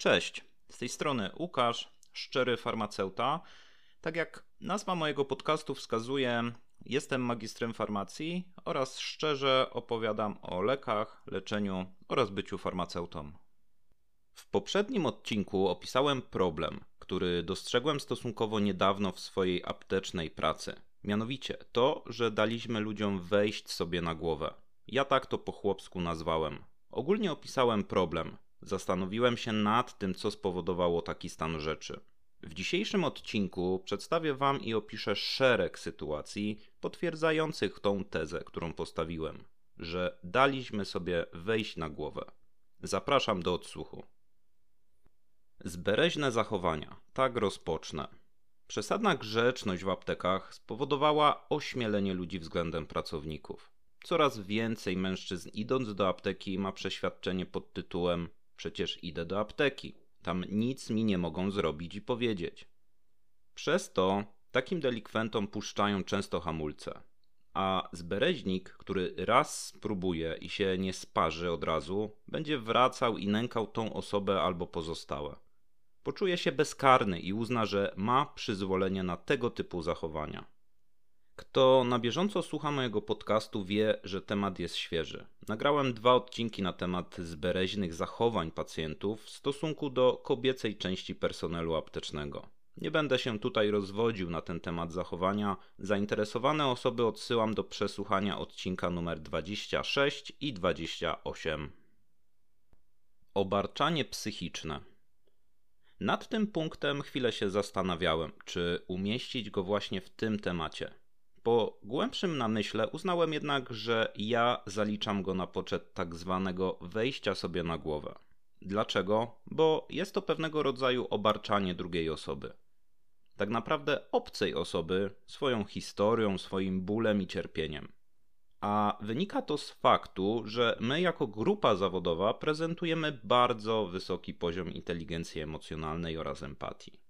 Cześć, z tej strony Łukasz, szczery farmaceuta. Tak jak nazwa mojego podcastu wskazuje, jestem magistrem farmacji oraz szczerze opowiadam o lekach, leczeniu oraz byciu farmaceutą. W poprzednim odcinku opisałem problem, który dostrzegłem stosunkowo niedawno w swojej aptecznej pracy. Mianowicie to, że daliśmy ludziom wejść sobie na głowę. Ja tak to po chłopsku nazwałem. Ogólnie opisałem problem, Zastanowiłem się nad tym, co spowodowało taki stan rzeczy. W dzisiejszym odcinku przedstawię Wam i opiszę szereg sytuacji potwierdzających tą tezę, którą postawiłem, że daliśmy sobie wejść na głowę. Zapraszam do odsłuchu. Zbereźne zachowania. Tak rozpocznę. Przesadna grzeczność w aptekach spowodowała ośmielenie ludzi względem pracowników. Coraz więcej mężczyzn idąc do apteki ma przeświadczenie pod tytułem Przecież idę do apteki. Tam nic mi nie mogą zrobić i powiedzieć. Przez to takim delikwentom puszczają często hamulce. A zbereźnik, który raz spróbuje i się nie sparzy od razu, będzie wracał i nękał tą osobę albo pozostałe. Poczuje się bezkarny i uzna, że ma przyzwolenie na tego typu zachowania. Kto na bieżąco słucha mojego podcastu wie, że temat jest świeży. Nagrałem dwa odcinki na temat zbereźnych zachowań pacjentów w stosunku do kobiecej części personelu aptecznego. Nie będę się tutaj rozwodził na ten temat zachowania. Zainteresowane osoby odsyłam do przesłuchania odcinka numer 26 i 28. Obarczanie psychiczne. Nad tym punktem chwilę się zastanawiałem, czy umieścić go właśnie w tym temacie. Po głębszym namyśle uznałem jednak, że ja zaliczam go na poczet tak zwanego wejścia sobie na głowę. Dlaczego? Bo jest to pewnego rodzaju obarczanie drugiej osoby. Tak naprawdę obcej osoby swoją historią, swoim bólem i cierpieniem. A wynika to z faktu, że my jako grupa zawodowa prezentujemy bardzo wysoki poziom inteligencji emocjonalnej oraz empatii.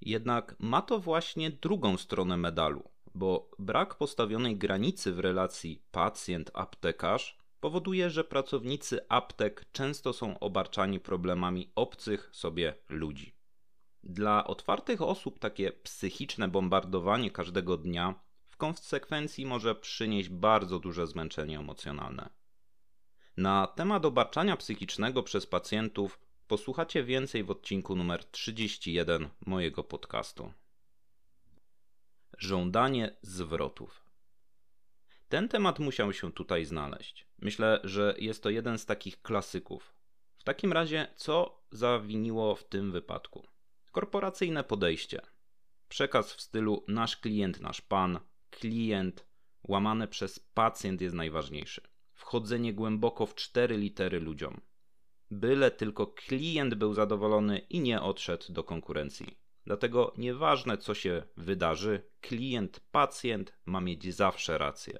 Jednak ma to właśnie drugą stronę medalu bo brak postawionej granicy w relacji pacjent-aptekarz powoduje, że pracownicy aptek często są obarczani problemami obcych sobie ludzi. Dla otwartych osób takie psychiczne bombardowanie każdego dnia w konsekwencji może przynieść bardzo duże zmęczenie emocjonalne. Na temat obarczania psychicznego przez pacjentów posłuchacie więcej w odcinku numer 31 mojego podcastu. Żądanie zwrotów. Ten temat musiał się tutaj znaleźć. Myślę, że jest to jeden z takich klasyków. W takim razie, co zawiniło w tym wypadku? Korporacyjne podejście. Przekaz w stylu nasz klient, nasz pan, klient, łamane przez pacjent jest najważniejszy. Wchodzenie głęboko w cztery litery ludziom. Byle tylko klient był zadowolony i nie odszedł do konkurencji. Dlatego nieważne co się wydarzy, klient, pacjent ma mieć zawsze rację.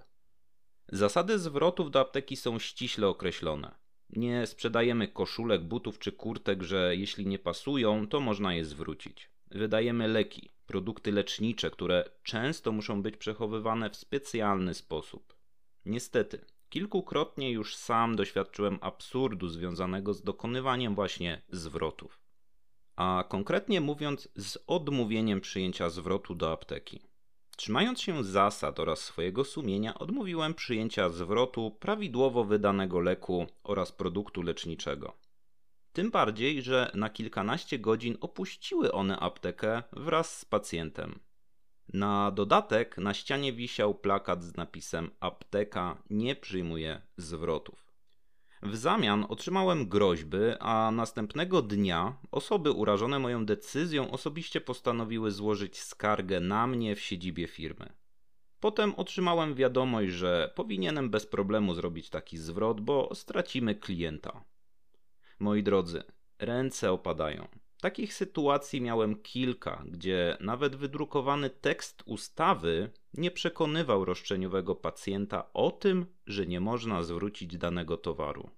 Zasady zwrotów do apteki są ściśle określone. Nie sprzedajemy koszulek, butów czy kurtek, że jeśli nie pasują, to można je zwrócić. Wydajemy leki, produkty lecznicze, które często muszą być przechowywane w specjalny sposób. Niestety, kilkukrotnie już sam doświadczyłem absurdu związanego z dokonywaniem właśnie zwrotów a konkretnie mówiąc z odmówieniem przyjęcia zwrotu do apteki. Trzymając się zasad oraz swojego sumienia, odmówiłem przyjęcia zwrotu prawidłowo wydanego leku oraz produktu leczniczego. Tym bardziej, że na kilkanaście godzin opuściły one aptekę wraz z pacjentem. Na dodatek na ścianie wisiał plakat z napisem Apteka nie przyjmuje zwrotów. W zamian otrzymałem groźby, a następnego dnia osoby urażone moją decyzją osobiście postanowiły złożyć skargę na mnie w siedzibie firmy. Potem otrzymałem wiadomość, że powinienem bez problemu zrobić taki zwrot, bo stracimy klienta. Moi drodzy, ręce opadają. Takich sytuacji miałem kilka, gdzie nawet wydrukowany tekst ustawy nie przekonywał roszczeniowego pacjenta o tym, że nie można zwrócić danego towaru.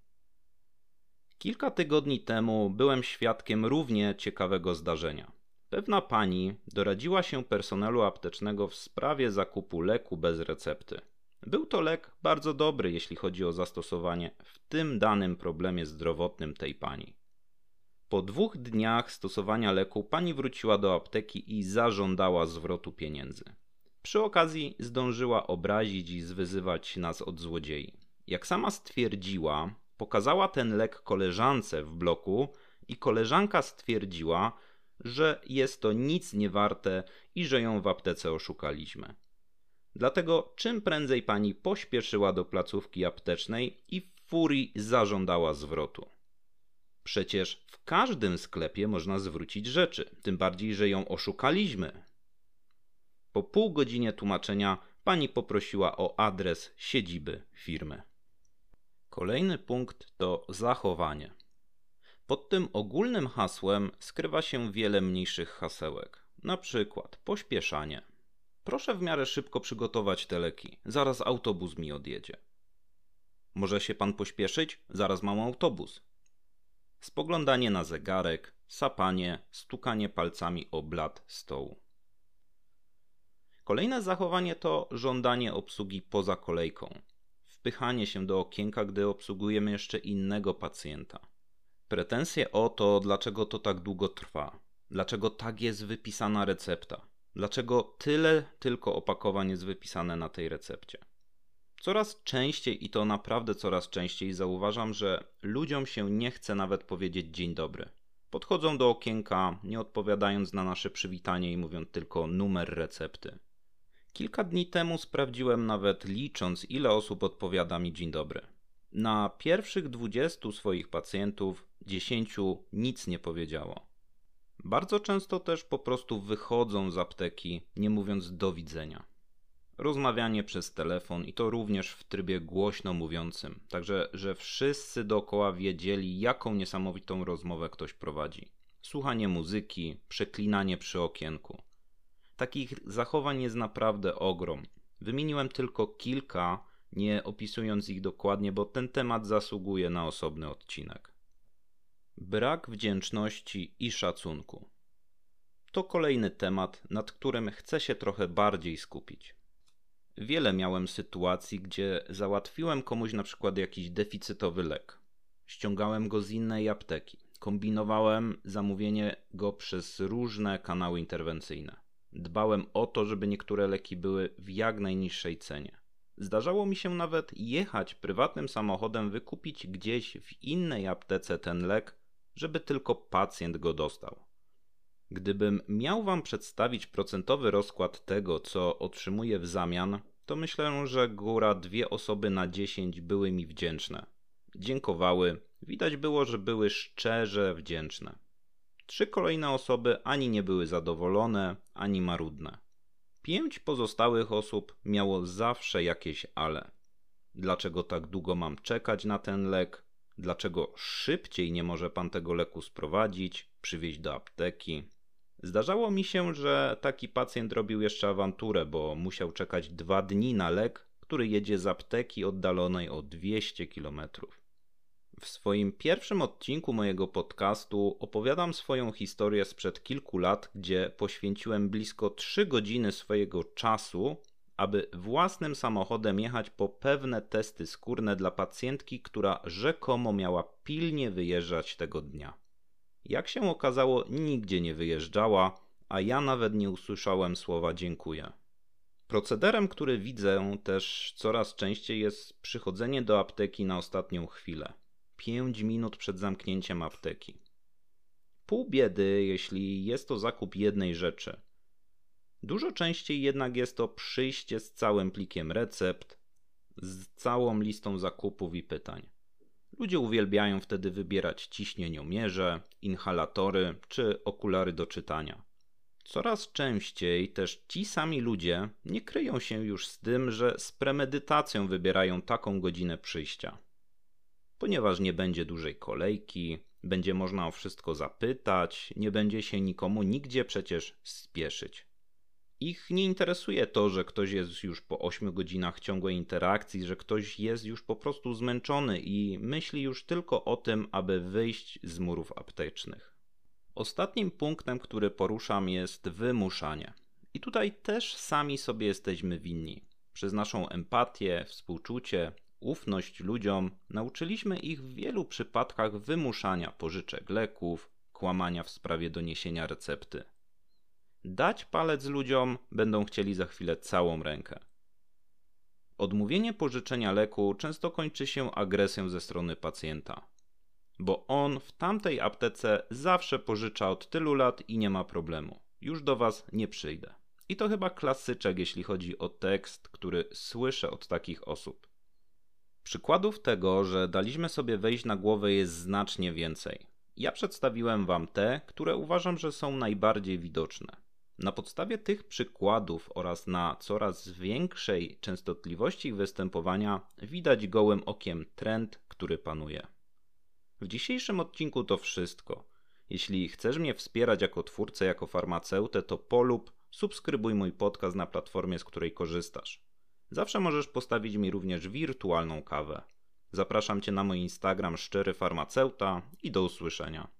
Kilka tygodni temu byłem świadkiem równie ciekawego zdarzenia. Pewna pani doradziła się personelu aptecznego w sprawie zakupu leku bez recepty. Był to lek bardzo dobry, jeśli chodzi o zastosowanie w tym danym problemie zdrowotnym tej pani. Po dwóch dniach stosowania leku pani wróciła do apteki i zażądała zwrotu pieniędzy. Przy okazji zdążyła obrazić i zwyzywać nas od złodziei. Jak sama stwierdziła, pokazała ten lek koleżance w bloku i koleżanka stwierdziła, że jest to nic nie warte i że ją w aptece oszukaliśmy. Dlatego czym prędzej pani pośpieszyła do placówki aptecznej i w furii zażądała zwrotu. Przecież w każdym sklepie można zwrócić rzeczy, tym bardziej, że ją oszukaliśmy. Po pół godzinie tłumaczenia pani poprosiła o adres siedziby firmy. Kolejny punkt to zachowanie. Pod tym ogólnym hasłem skrywa się wiele mniejszych hasełek. Na przykład pośpieszanie. Proszę w miarę szybko przygotować te leki, zaraz autobus mi odjedzie. Może się pan pośpieszyć? Zaraz mam autobus. Spoglądanie na zegarek, sapanie, stukanie palcami o blat stołu. Kolejne zachowanie to żądanie obsługi poza kolejką. Wpychanie się do okienka, gdy obsługujemy jeszcze innego pacjenta. Pretensje o to, dlaczego to tak długo trwa, dlaczego tak jest wypisana recepta, dlaczego tyle tylko opakowań jest wypisane na tej recepcie. Coraz częściej i to naprawdę coraz częściej zauważam, że ludziom się nie chce nawet powiedzieć dzień dobry. Podchodzą do okienka, nie odpowiadając na nasze przywitanie i mówiąc tylko numer recepty. Kilka dni temu sprawdziłem nawet licząc, ile osób odpowiada mi dzień dobry. Na pierwszych 20 swoich pacjentów 10 nic nie powiedziało. Bardzo często też po prostu wychodzą z apteki, nie mówiąc do widzenia. Rozmawianie przez telefon i to również w trybie głośno mówiącym, także że wszyscy dookoła wiedzieli, jaką niesamowitą rozmowę ktoś prowadzi. Słuchanie muzyki, przeklinanie przy okienku. Takich zachowań jest naprawdę ogrom. Wymieniłem tylko kilka, nie opisując ich dokładnie, bo ten temat zasługuje na osobny odcinek. Brak wdzięczności i szacunku. To kolejny temat, nad którym chcę się trochę bardziej skupić. Wiele miałem sytuacji, gdzie załatwiłem komuś na przykład jakiś deficytowy lek. Ściągałem go z innej apteki. Kombinowałem zamówienie go przez różne kanały interwencyjne. Dbałem o to, żeby niektóre leki były w jak najniższej cenie. Zdarzało mi się nawet jechać prywatnym samochodem, wykupić gdzieś w innej aptece ten lek, żeby tylko pacjent go dostał. Gdybym miał Wam przedstawić procentowy rozkład tego, co otrzymuję w zamian, to myślę, że góra dwie osoby na dziesięć były mi wdzięczne. Dziękowały, widać było, że były szczerze wdzięczne. Trzy kolejne osoby ani nie były zadowolone, ani marudne. Pięć pozostałych osób miało zawsze jakieś ale. Dlaczego tak długo mam czekać na ten lek? Dlaczego szybciej nie może pan tego leku sprowadzić, przywieźć do apteki? Zdarzało mi się, że taki pacjent robił jeszcze awanturę, bo musiał czekać dwa dni na lek, który jedzie z apteki oddalonej o 200 kilometrów. W swoim pierwszym odcinku mojego podcastu opowiadam swoją historię sprzed kilku lat, gdzie poświęciłem blisko 3 godziny swojego czasu, aby własnym samochodem jechać po pewne testy skórne dla pacjentki, która rzekomo miała pilnie wyjeżdżać tego dnia. Jak się okazało, nigdzie nie wyjeżdżała, a ja nawet nie usłyszałem słowa dziękuję. Procederem, który widzę też coraz częściej jest przychodzenie do apteki na ostatnią chwilę. 5 minut przed zamknięciem apteki. Pół biedy, jeśli jest to zakup jednej rzeczy. Dużo częściej jednak jest to przyjście z całym plikiem recept, z całą listą zakupów i pytań. Ludzie uwielbiają wtedy wybierać ciśnieniomierze, inhalatory czy okulary do czytania. Coraz częściej też ci sami ludzie nie kryją się już z tym, że z premedytacją wybierają taką godzinę przyjścia ponieważ nie będzie dużej kolejki, będzie można o wszystko zapytać, nie będzie się nikomu nigdzie przecież spieszyć. Ich nie interesuje to, że ktoś jest już po 8 godzinach ciągłej interakcji, że ktoś jest już po prostu zmęczony i myśli już tylko o tym, aby wyjść z murów aptecznych. Ostatnim punktem, który poruszam, jest wymuszanie. I tutaj też sami sobie jesteśmy winni. Przez naszą empatię, współczucie, ufność ludziom, nauczyliśmy ich w wielu przypadkach wymuszania pożyczek leków, kłamania w sprawie doniesienia recepty. Dać palec ludziom będą chcieli za chwilę całą rękę. Odmówienie pożyczenia leku często kończy się agresją ze strony pacjenta, bo on w tamtej aptece zawsze pożycza od tylu lat i nie ma problemu. Już do was nie przyjdę. I to chyba klasyczek, jeśli chodzi o tekst, który słyszę od takich osób. Przykładów tego, że daliśmy sobie wejść na głowę jest znacznie więcej. Ja przedstawiłem Wam te, które uważam, że są najbardziej widoczne. Na podstawie tych przykładów oraz na coraz większej częstotliwości ich występowania widać gołym okiem trend, który panuje. W dzisiejszym odcinku to wszystko. Jeśli chcesz mnie wspierać jako twórcę, jako farmaceutę, to polub, subskrybuj mój podcast na platformie, z której korzystasz. Zawsze możesz postawić mi również wirtualną kawę. Zapraszam Cię na mój Instagram szczery farmaceuta i do usłyszenia.